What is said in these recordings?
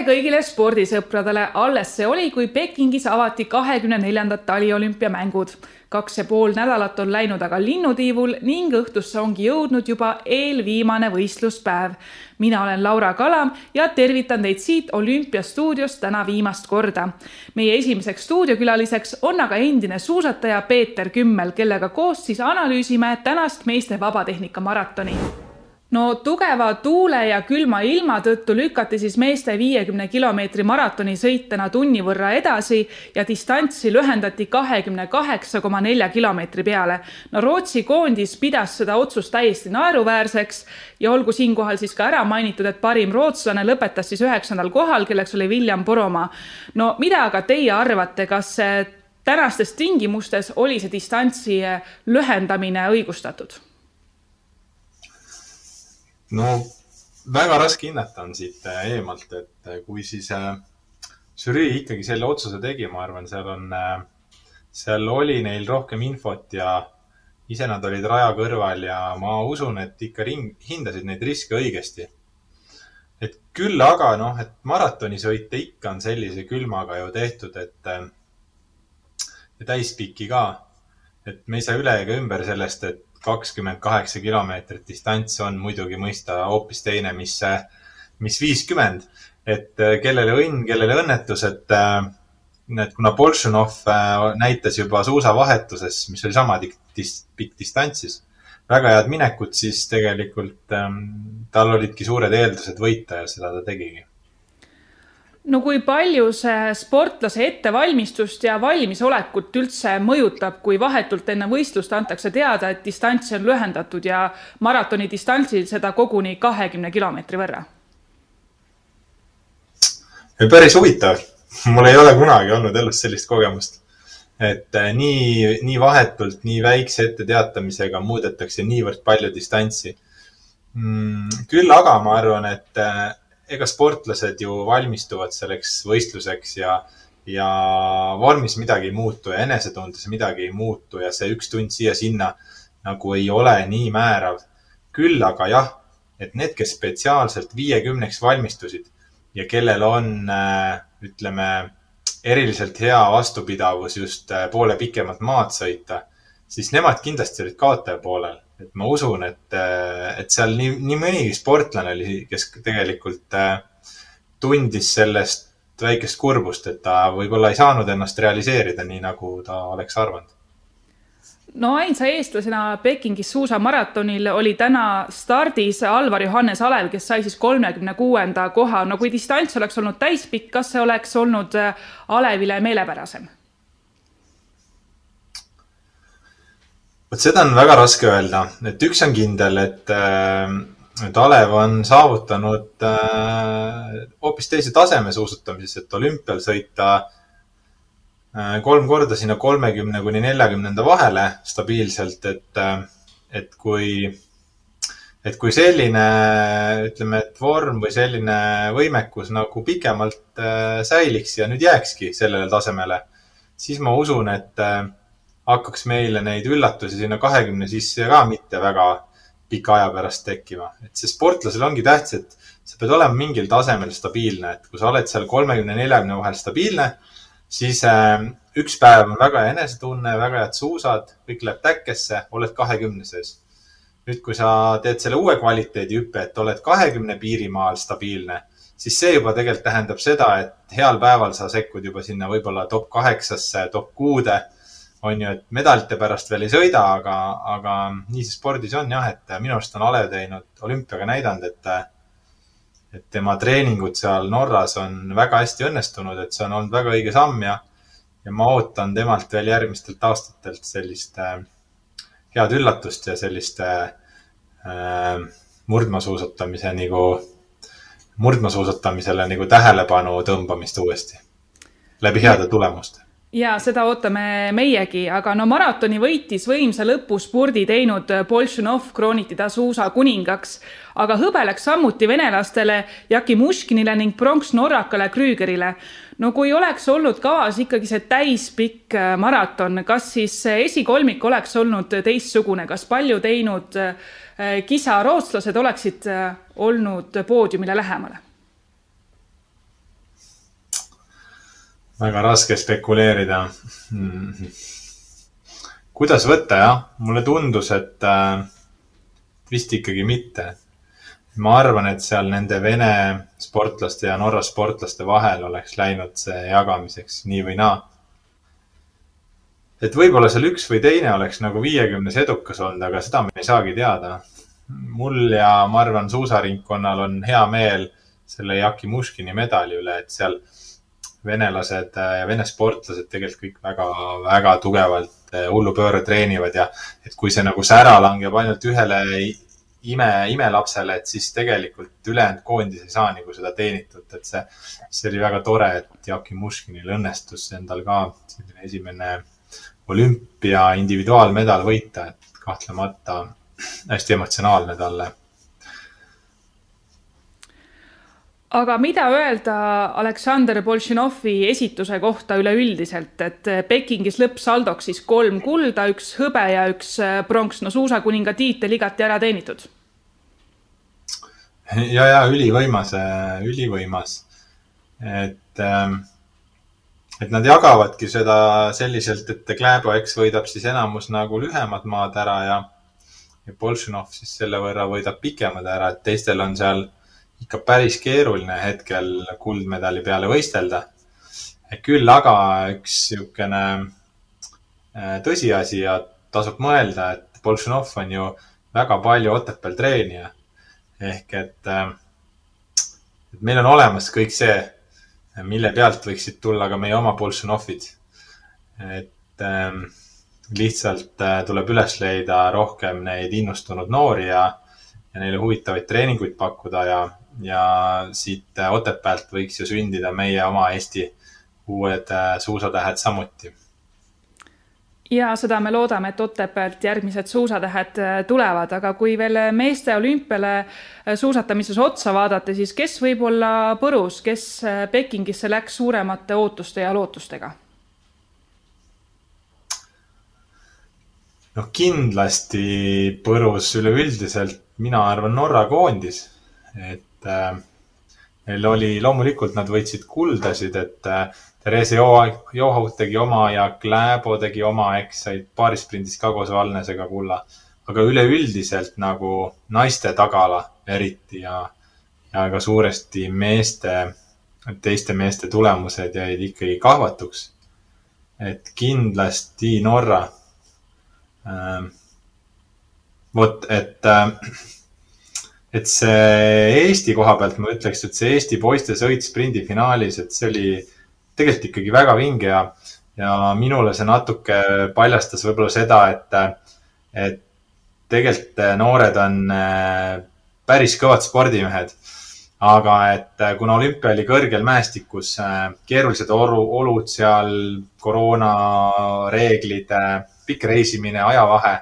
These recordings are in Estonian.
tere kõigile spordisõpradele, alles see oli, kui Pekingis avati kahekümne neljandad taliolümpiamängud. kaks ja pool nädalat on läinud aga linnutiivul ning õhtusse ongi jõudnud juba eelviimane võistluspäev. mina olen Laura Kalam ja tervitan teid siit olümpiastuudiost täna viimast korda. meie esimeseks stuudiokülaliseks on aga endine suusataja Peeter Kümmel, kellega koos siis analüüsime tänast meeste vabatehnika maratoni no tugeva tuule ja külma ilma tõttu lükati siis meeste viiekümne kilomeetri maratonisõit täna tunni võrra edasi ja distantsi lühendati kahekümne kaheksa koma nelja kilomeetri peale. no Rootsi koondis pidas seda otsust täiesti naeruväärseks ja olgu siinkohal siis ka ära mainitud, et parim rootslane lõpetas siis üheksandal kohal, kelleks oli William Poromaa. no mida aga teie arvate, kas tänastes tingimustes oli see distantsi lühendamine õigustatud? No väga raske hinnata on siit äh, eemalt, et äh, kui siis äh, žürii ikkagi selle otsuse tegi, ma arvan, seal on, seal oli neil rohkem infot ja ise nad olid raja kõrval ja ma usun, et ikka ring, hindasid neid riske õigesti. et küll aga noh, et maratonisõite ikka on sellise külmaga ju tehtud, et ja täispikki ka. et me ei saa üle ega ümber sellest, et kakskümmend kaheksa kilomeetrit distants on muidugi mõista hoopis teine, mis, mis viiskümmend. et äh, kellele õnn, kellele õnnetus, et, äh, et kuna Boltšanov äh, näitas juba suusavahetuses, mis oli sama pikk distantsis, väga head minekut, siis tegelikult ähm, tal olidki suured eeldused võita ja seda ta tegigi no kui palju see sportlase ettevalmistust ja valmisolekut üldse mõjutab, kui vahetult enne võistlust antakse teada, et distantsi on lühendatud ja maratoni distantsil seda koguni kahekümne kilomeetri võrra? päris huvitav. mul ei ole kunagi olnud elus sellist kogemust. et äh, nii, nii vahetult, nii väikse etteteatamisega muudetakse niivõrd palju distantsi mm,. küll aga ma arvan, et äh, ega sportlased ju valmistuvad selleks võistluseks ja, ja vormis midagi ei muutu ja enesetundes midagi ei muutu ja see üks tund siia-sinna nagu ei ole nii määrav. küll aga jah, et need, kes spetsiaalselt viiekümneks valmistusid ja kellel on, äh, ütleme, eriliselt hea vastupidavus just äh, poole pikemat maad sõita, siis nemad kindlasti olid kaotaja poolel et ma usun, et, et seal nii, nii mõnigi sportlane oli, kes tegelikult äh, tundis sellest väikest kurbust, et ta võib-olla ei saanud ennast realiseerida nii, nagu ta oleks arvanud no ainsa eestlasena Pekingis suusamaratonil oli täna stardis Alvar Johannes Alev, kes sai siis kolmekümne kuuenda koha. no kui distants oleks olnud täispikk, kas see oleks olnud äh, Alevile meelepärasem? Vot seda on väga raske öelda, et üks on kindel, et, äh, et Alev on saavutanud äh, hoopis teise taseme suusatamises, et olümpial sõita äh, kolm korda sinna kolmekümne kuni neljakümnenda vahele stabiilselt, et, et kui, et kui selline, ütleme, et vorm või selline võimekus nagu pikemalt säiliks ja nüüd jääkski sellele tasemele, siis ma usun, et hakkaks meile neid üllatusi sinna kahekümne sisse ka mitte väga pika aja pärast tekkima. et see sportlasel ongi tähtis, et sa pead olema mingil tasemel stabiilne, et kui sa oled seal kolmekümne, neljakümne vahel stabiilne, siis äh, üks päev on väga hea enesetunne, väga head suusad, kõik läheb täkkesse, oled kahekümne sees. nüüd, kui sa teed selle uue kvaliteedihüppe, et oled kahekümne piirimaal stabiilne, siis see juba tegelikult tähendab seda, et heal päeval sa sekkud juba sinna võib-olla top kaheksasse, top kuude on ju, et medalite pärast veel ei sõida, aga, aga nii see spordis on jah, et minu arust on Alev teinud olümpiaga näidanud, et, et tema treeningud seal Norras on väga hästi õnnestunud, et see on olnud väga õige samm ja, ja ma ootan temalt veel järgmistelt aastatelt sellist äh, head üllatust ja sellist äh, murdmaasuusatamise nagu, murdmaasuusatamisele nagu tähelepanu tõmbamist uuesti. Läbi heade tulemuste ja seda ootame meiegi, aga no maratoni võitis võimsa lõpuspurdi teinud Boltšanov krooniti ta suusa kuningaks, aga hõbe läks samuti venelastele Jaki Muškinile ning pronks norrakale Krügerile. no kui oleks olnud kavas ikkagi see täispikk äh, maraton, kas siis esikolmik oleks olnud teistsugune, kas palju teinud äh, kisa rootslased oleksid äh, olnud poodiumile lähemale? Väga raske spekuleerida hmm.. kuidas võtta, jah, mulle tundus, et äh, vist ikkagi mitte. ma arvan, et seal nende Vene sportlaste ja Norra sportlaste vahel oleks läinud see jagamiseks nii või naa. et võib-olla seal üks või teine oleks nagu viiekümnes edukas olnud, aga seda me ei saagi teada. mul ja ma arvan, suusaringkonnal on hea meel selle Jaki Muškini medali üle, et seal venelased ja vene sportlased tegelikult kõik väga, väga tugevalt eh, hullupööre treenivad ja et kui see nagu sära langeb ainult ühele ime, imelapsele, et siis tegelikult ülejäänud koondis ei saa nagu seda teenitud, et see, see oli väga tore, et Jaki Muškinil õnnestus endal ka selline esimene olümpia individuaalmedal võita, et kahtlemata hästi emotsionaalne talle aga mida öelda Aleksandr Boltšinovi esituse kohta üleüldiselt, et Pekingis lõppsaldoks siis kolm kulda, üks hõbe ja üks äh, pronks, no suusakuninga tiitel igati ära teenitud. ja, ja ülivõimas, äh, ülivõimas. et, ähm, et nad jagavadki seda selliselt, et Kläbo, eks, võidab siis enamus nagu lühemad maad ära ja, ja Boltšinov siis selle võrra võidab pikemad ära, et teistel on seal ikka päris keeruline hetkel kuldmedali peale võistelda. küll aga üks niisugune äh, tõsiasi ja tasub mõelda, et Boltšanov on ju väga palju Otepääl treenija. ehk et, äh, et meil on olemas kõik see, mille pealt võiksid tulla ka meie oma Boltšanovid. et ähm, lihtsalt äh, tuleb üles leida rohkem neid innustunud noori ja, ja neile huvitavaid treeninguid pakkuda ja ja siit äh, Otepäält võiks ju sündida meie oma Eesti uued äh, suusatähed samuti. ja seda me loodame, et Otepäält järgmised suusatähed äh, tulevad, aga kui veel meeste olümpiale suusatamises otsa vaadata, siis kes võib olla põrus, kes Pekingisse läks suuremate ootuste ja lootustega? noh, kindlasti põrus üleüldiselt, mina arvan, Norra koondis, et et äh, neil oli, loomulikult nad võitsid kuldasid, et äh, Therese Johaug tegi oma ja Kläbo tegi oma, eks, said paarisprindis ka koos Valnesega kulla. aga üleüldiselt nagu naiste tagala eriti ja, ja ka suuresti meeste, teiste meeste tulemused jäid ikkagi kahvatuks. et kindlasti Norra ähm,. vot, et äh, et see Eesti koha pealt ma ütleks, et see Eesti poiste sõit sprindifinaalis, et see oli tegelikult ikkagi väga vinge ja, ja minule see natuke paljastas võib-olla seda, et, et tegelikult noored on äh, päris kõvad spordimehed. aga et äh, kuna olümpia oli kõrgel mäestikus, äh, keerulised olu, olud seal, koroonareeglid, pikk reisimine, ajavahe,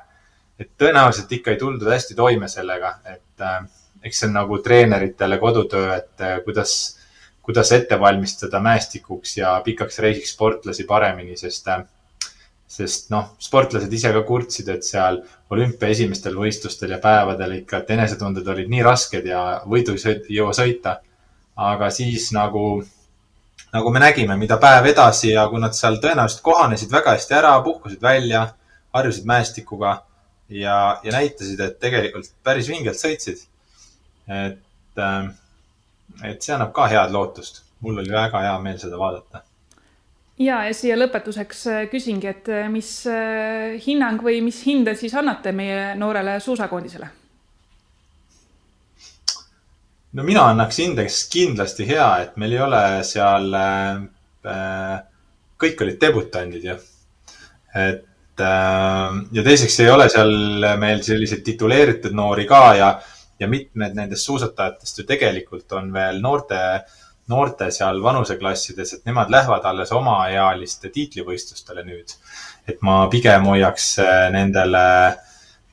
et tõenäoliselt ikka ei tuldud hästi toime sellega, et eks see on nagu treeneritele kodutöö, et eh, kuidas, kuidas ette valmistada mäestikuks ja pikaks reisiks sportlasi paremini, sest, eh, sest noh, sportlased ise ka kurtsid, et seal olümpia esimestel võistlustel ja päevadel ikka, et enesetunded olid nii rasked ja võidu ei jõua sõita. aga siis nagu, nagu me nägime, mida päev edasi ja kui nad seal tõenäoliselt kohanesid väga hästi ära, puhkasid välja, harjusid mäestikuga ja, ja näitasid, et tegelikult päris vingelt sõitsid et, ähm, et see annab ka head lootust. mul oli väga hea meel seda vaadata. ja, ja siia lõpetuseks äh, küsingi, et äh, mis äh, hinnang või mis hinde siis annate meie noorele suusakoondisele? no mina annaks hindeks kindlasti hea, et meil ei ole seal äh,, kõik olid debutandid ju. et äh, ja teiseks ei ole seal meil selliseid tituleeritud noori ka ja ja mitmed nendest suusatajatest ju tegelikult on veel noorte, noorte seal vanuseklassides, et nemad lähevad alles omaealiste tiitlivõistlustele nüüd. et ma pigem hoiaks äh, nendele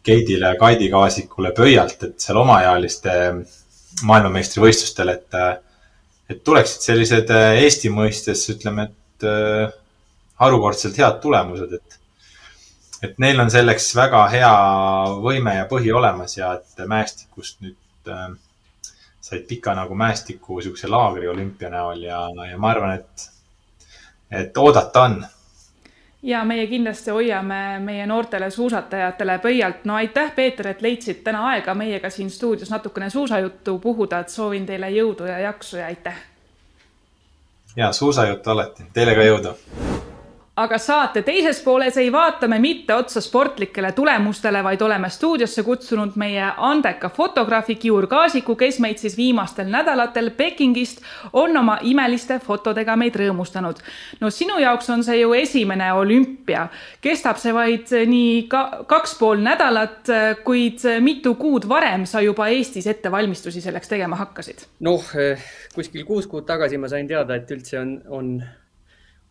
Keidile ja Kaidi Kaasikule pöialt, et seal omaealiste maailmameistrivõistlustel, et, äh, et tuleksid sellised äh, Eesti mõistes, ütleme, et harukordselt head tulemused, et et neil on selleks väga hea võime ja põhi olemas ja et mäestikust nüüd äh, said pika nagu mäestiku siukse laagri olümpia näol ja, ja ma arvan, et, et oodata on ja meie kindlasti hoiame meie noortele suusatajatele pöialt. no aitäh, Peeter, et leidsid täna aega meiega siin stuudios natukene suusajuttu puhuda, et soovin teile jõudu ja jaksu ja aitäh. ja suusajuttu alati, teile ka jõudu aga saate teises pooles ei vaata me mitte otsa sportlikele tulemustele, vaid oleme stuudiosse kutsunud meie andeka fotograafi Kiur Kaasiku, kes meid siis viimastel nädalatel Pekingist on oma imeliste fotodega meid rõõmustanud. no sinu jaoks on see ju esimene olümpia, kestab see vaid nii ka kaks pool nädalat, kuid mitu kuud varem sa juba Eestis ettevalmistusi selleks tegema hakkasid? noh, kuskil kuus kuud tagasi ma sain teada, et üldse on, on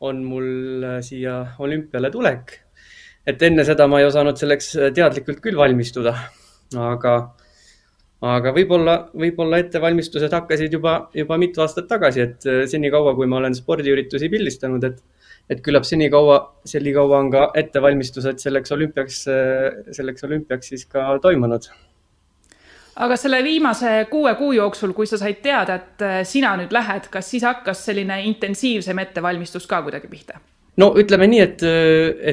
on mul äh, siia olümpiale tulek. et enne seda ma ei osanud selleks äh, teadlikult küll valmistuda, aga, aga võib-olla, võib-olla ettevalmistused hakkasid juba, juba mitu aastat tagasi, et äh, senikaua, kui ma olen spordiüritusi pildistanud, et, et küllap senikaua, senikaua on ka ettevalmistused selleks olümpiaks, selleks olümpiaks siis ka toimunud aga selle viimase kuue kuu jooksul, kui sa said teada, et äh, sina nüüd lähed, kas siis hakkas selline intensiivsem ettevalmistus ka kuidagi pihta? No ütleme nii, et,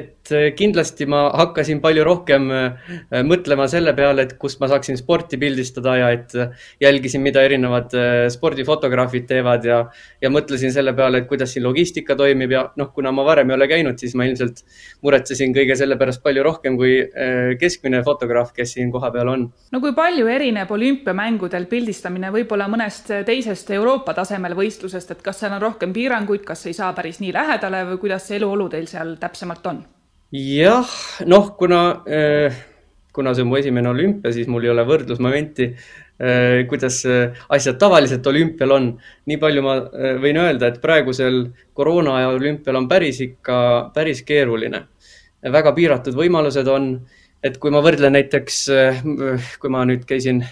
et kindlasti ma hakkasin palju rohkem äh, mõtlema selle peale, et kust ma saaksin sporti pildistada ja et jälgisin, mida erinevad äh, spordifotograafid teevad ja, ja mõtlesin selle peale, et kuidas siin logistika toimib ja noh, kuna ma varem ei ole käinud, siis ma ilmselt muretsesin kõige selle pärast palju rohkem kui äh, keskmine fotograaf, kes siin kohapeal on. no kui palju erineb olümpiamängudel pildistamine võib-olla mõnest teisest Euroopa tasemel võistlusest, et kas seal on rohkem piiranguid, kas ei saa päris nii lähedale või kuidas see eluolu teil seal täpsemalt on? jah, noh, kuna, äh, kuna see on mu esimene olümpia, siis mul ei ole võrdlusmomenti, äh, kuidas äh, asjad tavaliselt olümpial on. nii palju ma võin öelda, et praegusel koroonaaja olümpial on päris ikka, päris keeruline. väga piiratud võimalused on, et kui ma võrdlen näiteks, kui ma nüüd käisin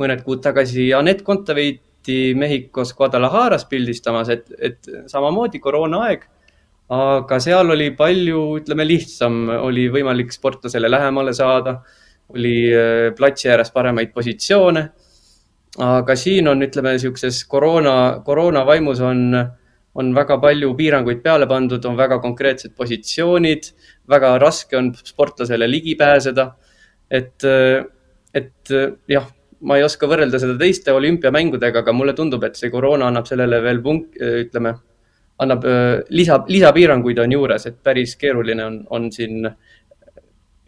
mõned kuud tagasi Anett Kontaveiti Mehhikos Guadalajaras pildistamas, et, et samamoodi koroonaaeg aga seal oli palju, ütleme, lihtsam, oli võimalik sportlasele lähemale saada, oli äh, platsi ääres paremaid positsioone. aga siin on, ütleme, niisuguses koroona, koroona vaimus on, on väga palju piiranguid peale pandud, on väga konkreetsed positsioonid, väga raske on sportlasele ligi pääseda. et, äh, et äh, jah, ma ei oska võrrelda seda teiste olümpiamängudega, aga mulle tundub, et see koroona annab sellele veel punk-, ütleme annab lisa, lisapiiranguid on juures, et päris keeruline on, on siin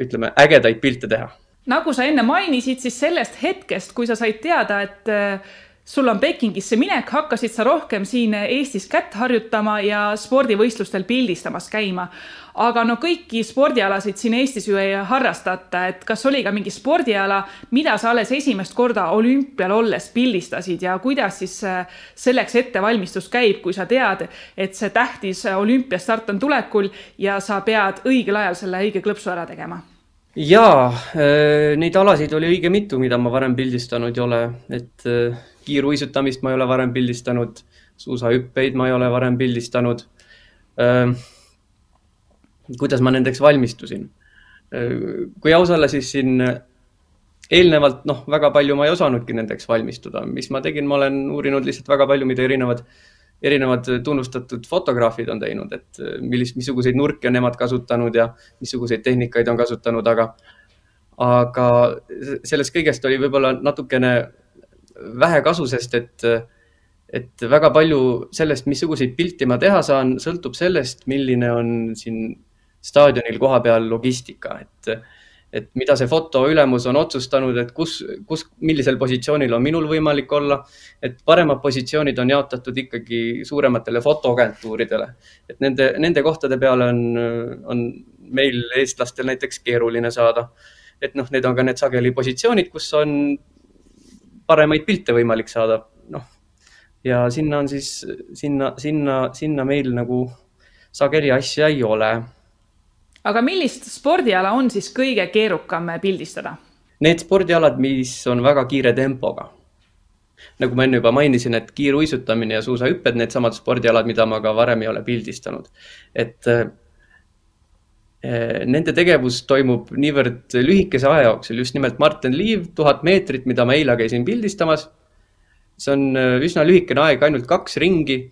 ütleme, ägedaid pilte teha. nagu sa enne mainisid, siis sellest hetkest, kui sa said teada, et sul on Pekingisse minek, hakkasid sa rohkem siin Eestis kätt harjutama ja spordivõistlustel pildistamas käima. aga no kõiki spordialasid siin Eestis ju ei harrastata, et kas oli ka mingi spordiala, mida sa alles esimest korda olümpial olles pildistasid ja kuidas siis äh, selleks ettevalmistus käib, kui sa tead, et see tähtis olümpiastart on tulekul ja sa pead õigel ajal selle õige klõpsu ära tegema jaa, äh, neid alasid oli õige mitu, mida ma varem pildistanud ei ole, et äh, kiiruisutamist ma ei ole varem pildistanud, suusahüppeid ma ei ole varem pildistanud. kuidas ma nendeks valmistusin? kui aus olla, siis siin eelnevalt noh, väga palju ma ei osanudki nendeks valmistuda, mis ma tegin, ma olen uurinud lihtsalt väga palju, mida erinevad, erinevad tunnustatud fotograafid on teinud, et millist, missuguseid nurki on nemad kasutanud ja missuguseid tehnikaid on kasutanud, aga, aga sellest kõigest oli võib-olla natukene vähe kasu, sest et, et väga palju sellest, missuguseid pilte ma teha saan, sõltub sellest, milline on siin staadionil kohapeal logistika, et, et mida see foto ülemus on otsustanud, et kus, kus, millisel positsioonil on minul võimalik olla. et paremad positsioonid on jaotatud ikkagi suurematele fotoagentuuridele, et nende, nende kohtade peale on, on meil, eestlastel näiteks keeruline saada. et noh, need on ka need sageli positsioonid, kus on paremaid pilte võimalik saada, noh. ja sinna on siis, sinna, sinna, sinna meil nagu sageli asja ei ole. Aga millist spordiala on siis kõige keerukam pildistada? Need spordialad, mis on väga kiire tempoga. nagu ma enne juba mainisin, et kiiruisutamine ja suusahüpped, needsamad spordialad, mida ma ka varem ei ole pildistanud. et Eh, nende tegevus toimub niivõrd lühikese aja jooksul, just nimelt Martin Liiv, tuhat meetrit, mida ma eile käisin pildistamas. see on eh, üsna lühikene aeg, ainult kaks ringi.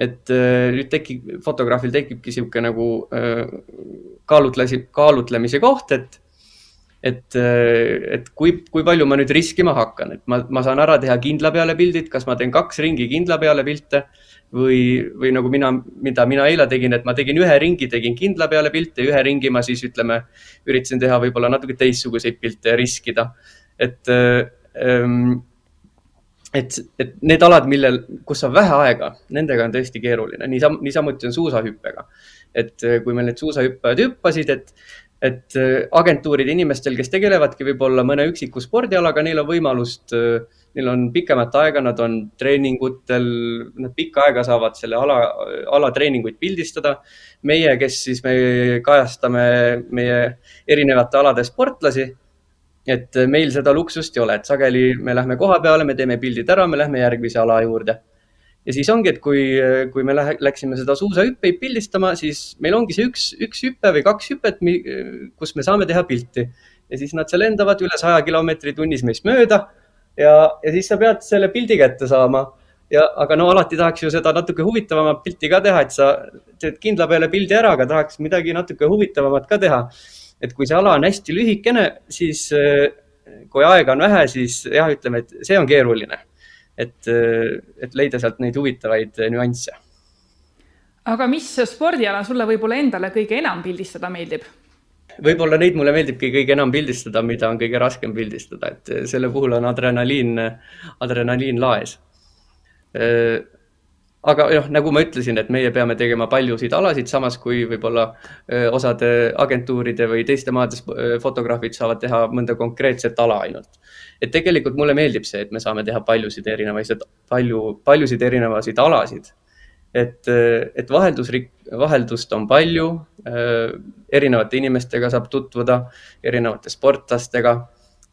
Et nüüd tekib, fotograafil tekibki niisugune nagu kaalutlesi, kaalutlemise koht, et, et, et kui, kui palju ma nüüd riskima hakkan, et ma, ma saan ära teha kindla peale pildid, kas ma teen kaks ringi kindla peale pilte või, või nagu mina, mida mina eile tegin, et ma tegin ühe ringi, tegin kindla peale pilte, ühe ringi ma siis ütleme, üritasin teha võib-olla natuke teistsuguseid pilte ja riskida. et ähm,, et, et need alad, millel, kus on vähe aega, nendega on tõesti keeruline, niisam-, niisamuti on suusahüppega. et kui meil need suusahüppajad hüppasid, et et agentuuride inimestel, kes tegelevadki võib-olla mõne üksiku spordialaga, neil on võimalust äh, neil on pikemat aega, nad on treeningutel, nad pikka aega saavad selle ala, ala treeninguid pildistada. meie, kes siis me kajastame meie erinevate alade sportlasi. Et meil seda luksust ei ole, et sageli me lähme koha peale, me teeme pildid ära, me lähme järgmise ala juurde. ja siis ongi, et kui, kui me lähe, läksime seda suusahüppeid pildistama, siis meil ongi see üks, üks hüpe või kaks hüpet, kus me saame teha pilti ja siis nad seal lendavad üle saja kilomeetri tunnis meist mööda ja, ja siis sa pead selle pildi kätte saama. ja, aga no alati tahaks ju seda natuke huvitavamat pilti ka teha, et sa teed kindla peale pildi ära, aga tahaks midagi natuke huvitavamat ka teha. Et kui see ala on hästi lühikene, siis kui aega on vähe, siis jah, ütleme, et see on keeruline. et, et leida sealt neid huvitavaid nüansse. aga mis spordiala sulle võib-olla endale kõige enam pildistada meeldib? võib-olla neid mulle meeldibki kõige enam pildistada, mida on kõige raskem pildistada, et selle puhul on adrenaliin, adrenaliin laes. Aga noh, nagu ma ütlesin, et meie peame tegema paljusid alasid, samas kui võib-olla osade agentuuride või teiste maade fotograafid saavad teha mõnda konkreetset ala ainult. et tegelikult mulle meeldib see, et me saame teha paljusid erinevaid, palju, paljusid erinevaid alasid et, et vaheldusrik-, vaheldust on palju, erinevate inimestega saab tutvuda, erinevate sportlastega.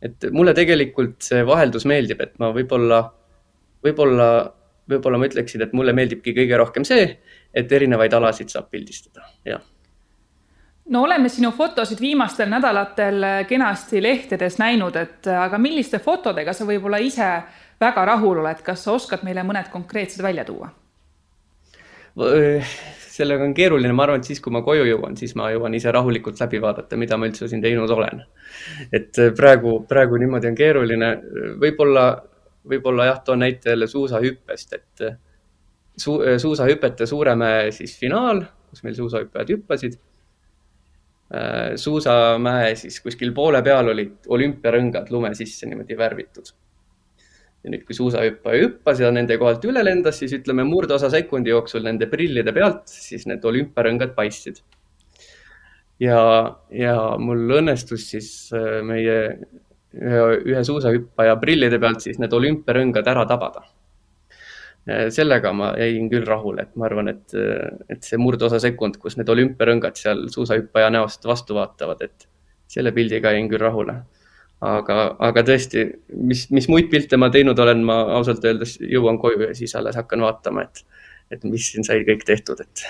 et mulle tegelikult see vaheldus meeldib, et ma võib-olla, võib-olla, võib-olla ma ütleksin, et mulle meeldibki kõige rohkem see, et erinevaid alasid saab pildistada, jah no oleme sinu fotosid viimastel nädalatel kenasti lehtedes näinud, et aga milliste fotodega sa võib-olla ise väga rahul oled, kas sa oskad meile mõned konkreetsed välja tuua? sellega on keeruline, ma arvan, et siis, kui ma koju jõuan, siis ma jõuan ise rahulikult läbi vaadata, mida ma üldse siin teinud olen. et praegu, praegu niimoodi on keeruline, võib-olla, võib-olla jah, toon näite jälle suusahüppest, et su, suusahüpete Suuremäe siis finaal, kus meil suusahüppajad hüppasid. suusamäe siis kuskil poole peal olid olümpiarõngad lume sisse niimoodi värvitud ja nüüd, kui suusahüppaja hüppas ja nende kohalt üle lendas, siis ütleme murdosa sekundi jooksul nende prillide pealt, siis need olümpiarõngad paistsid. ja, ja mul õnnestus siis meie ühe, suusahüppaja prillide pealt siis need olümpiarõngad ära tabada. Äh, sellega ma jäin küll rahule, et ma arvan, et, et see murdosa sekund, kus need olümpiarõngad seal suusahüppaja näost vastu vaatavad, et selle pildiga jäin küll rahule aga, aga tõesti, mis, mis muid pilte ma teinud olen, ma ausalt öeldes jõuan koju ja siis alles hakkan vaatama, et, et mis siin sai kõik tehtud, et.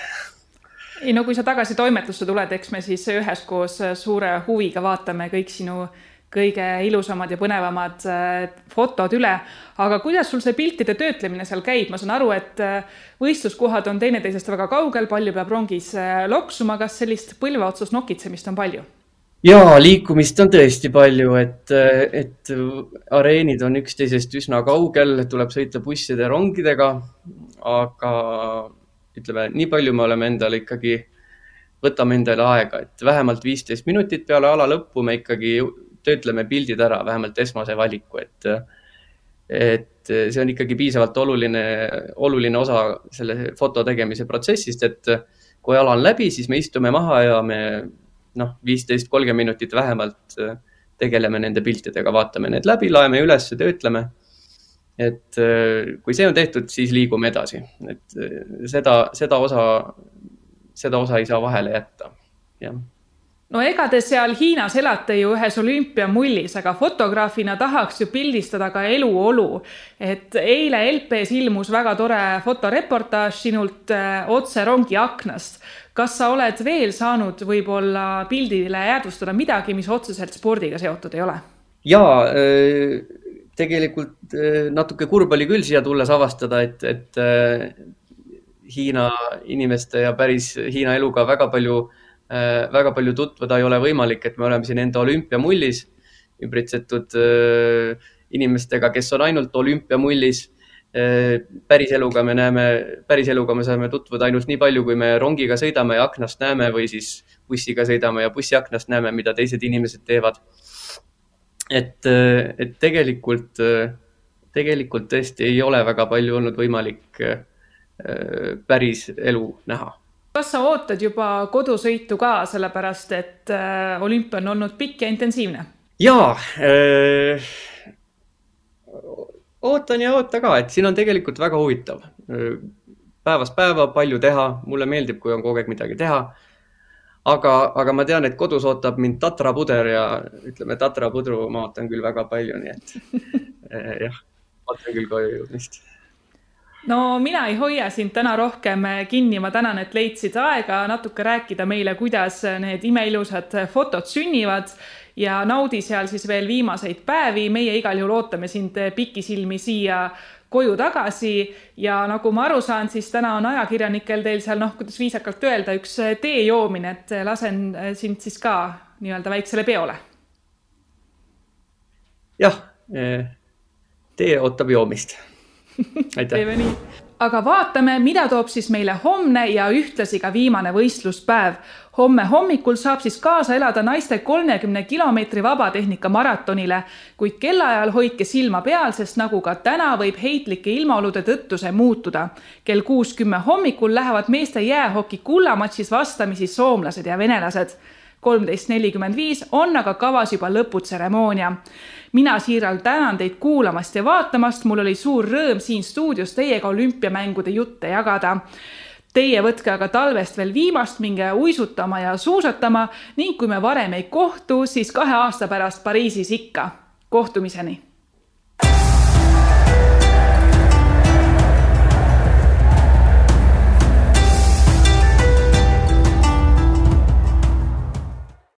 ei no kui sa tagasi toimetusse tuled, eks me siis üheskoos suure huviga vaatame kõik sinu kõige ilusamad ja põnevamad äh, fotod üle. aga kuidas sul see piltide töötlemine seal käib, ma saan aru, et äh, võistluskohad on teineteisest väga kaugel, palju peab rongis äh, loksuma, kas sellist põlve otsas nokitsemist on palju? ja liikumist on tõesti palju, et, et areenid on üksteisest üsna kaugel, tuleb sõita busside rongidega. aga ütleme, nii palju me oleme endale ikkagi, võtame endale aega, et vähemalt viisteist minutit peale ala lõppu me ikkagi töötleme pildid ära, vähemalt esmase valiku, et, et see on ikkagi piisavalt oluline, oluline osa selle foto tegemise protsessist, et kui ala on läbi, siis me istume maha ja me noh, viisteist, kolmkümmend minutit vähemalt äh, tegeleme nende piltidega, vaatame need läbi, laeme üles, töötleme. et kui see on tehtud, siis liigume edasi, et seda, seda osa, seda osa ei saa vahele jätta, jah no ega te seal Hiinas elate ju ühes olümpiamullis, aga fotograafina tahaks ju pildistada ka eluolu. et eile LP-s ilmus väga tore fotoreportaaž sinult otse rongi aknast kas sa oled veel saanud võib-olla pildile jäädvustada midagi, mis otseselt spordiga seotud ei ole? ja äh, tegelikult äh, natuke kurb oli küll siia tulles avastada, et, et äh, Hiina inimeste ja päris Hiina eluga väga palju, väga palju tutvuda ei ole võimalik, et me oleme siin enda olümpiamullis ümbritsetud inimestega, kes on ainult olümpiamullis päriseluga me näeme, päriseluga me saame tutvuda ainult nii palju, kui me rongiga sõidame ja aknast näeme või siis bussiga sõidame ja bussiaknast näeme, mida teised inimesed teevad. et, et tegelikult, tegelikult tõesti ei ole väga palju olnud võimalik päris elu näha kas sa ootad juba kodusõitu ka, sellepärast et olümpia on olnud pikk ja intensiivne? jaa äh, ootan ja oota ka, et siin on tegelikult väga huvitav. päevast päeva palju teha, mulle meeldib, kui on kogu aeg midagi teha. aga, aga ma tean, et kodus ootab mind tatrapuder ja ütleme, tatrapudru ma ootan küll väga palju, nii et eh, jah, ootan küll koju jõudmist no mina ei hoia sind täna rohkem kinni, ma tänan, et leidsid aega natuke rääkida meile, kuidas need imeilusad fotod sünnivad ja naudi seal siis veel viimaseid päevi. meie igal juhul ootame sind pikisilmi siia koju tagasi ja nagu ma aru saan, siis täna on ajakirjanikel teil seal noh, kuidas viisakalt öelda, üks tee joomine, et lasen sind siis ka nii-öelda väiksele peole. jah, tee ootab joomist. Teeme nii aga vaatame, mida toob siis meile homne ja ühtlasi ka viimane võistluspäev. homme hommikul saab siis kaasa elada naiste kolmekümne kilomeetri vabatehnika maratonile, kuid kellaajal hoidke silma peal, sest nagu ka täna võib heitlike ilmaolude tõttu see muutuda. kell kuus kümme hommikul lähevad meeste jäähoki kullamatšis vastamisi soomlased ja venelased kolmteist nelikümmend viis on aga kavas juba lõputseremoonia. mina siiralt tänan teid kuulamast ja vaatamast, mul oli suur rõõm siin stuudios teiega olümpiamängude jutte jagada. Teie võtke aga talvest veel viimast, minge uisutama ja suusatama ning kui me varem ei kohtu, siis kahe aasta pärast Pariisis ikka. kohtumiseni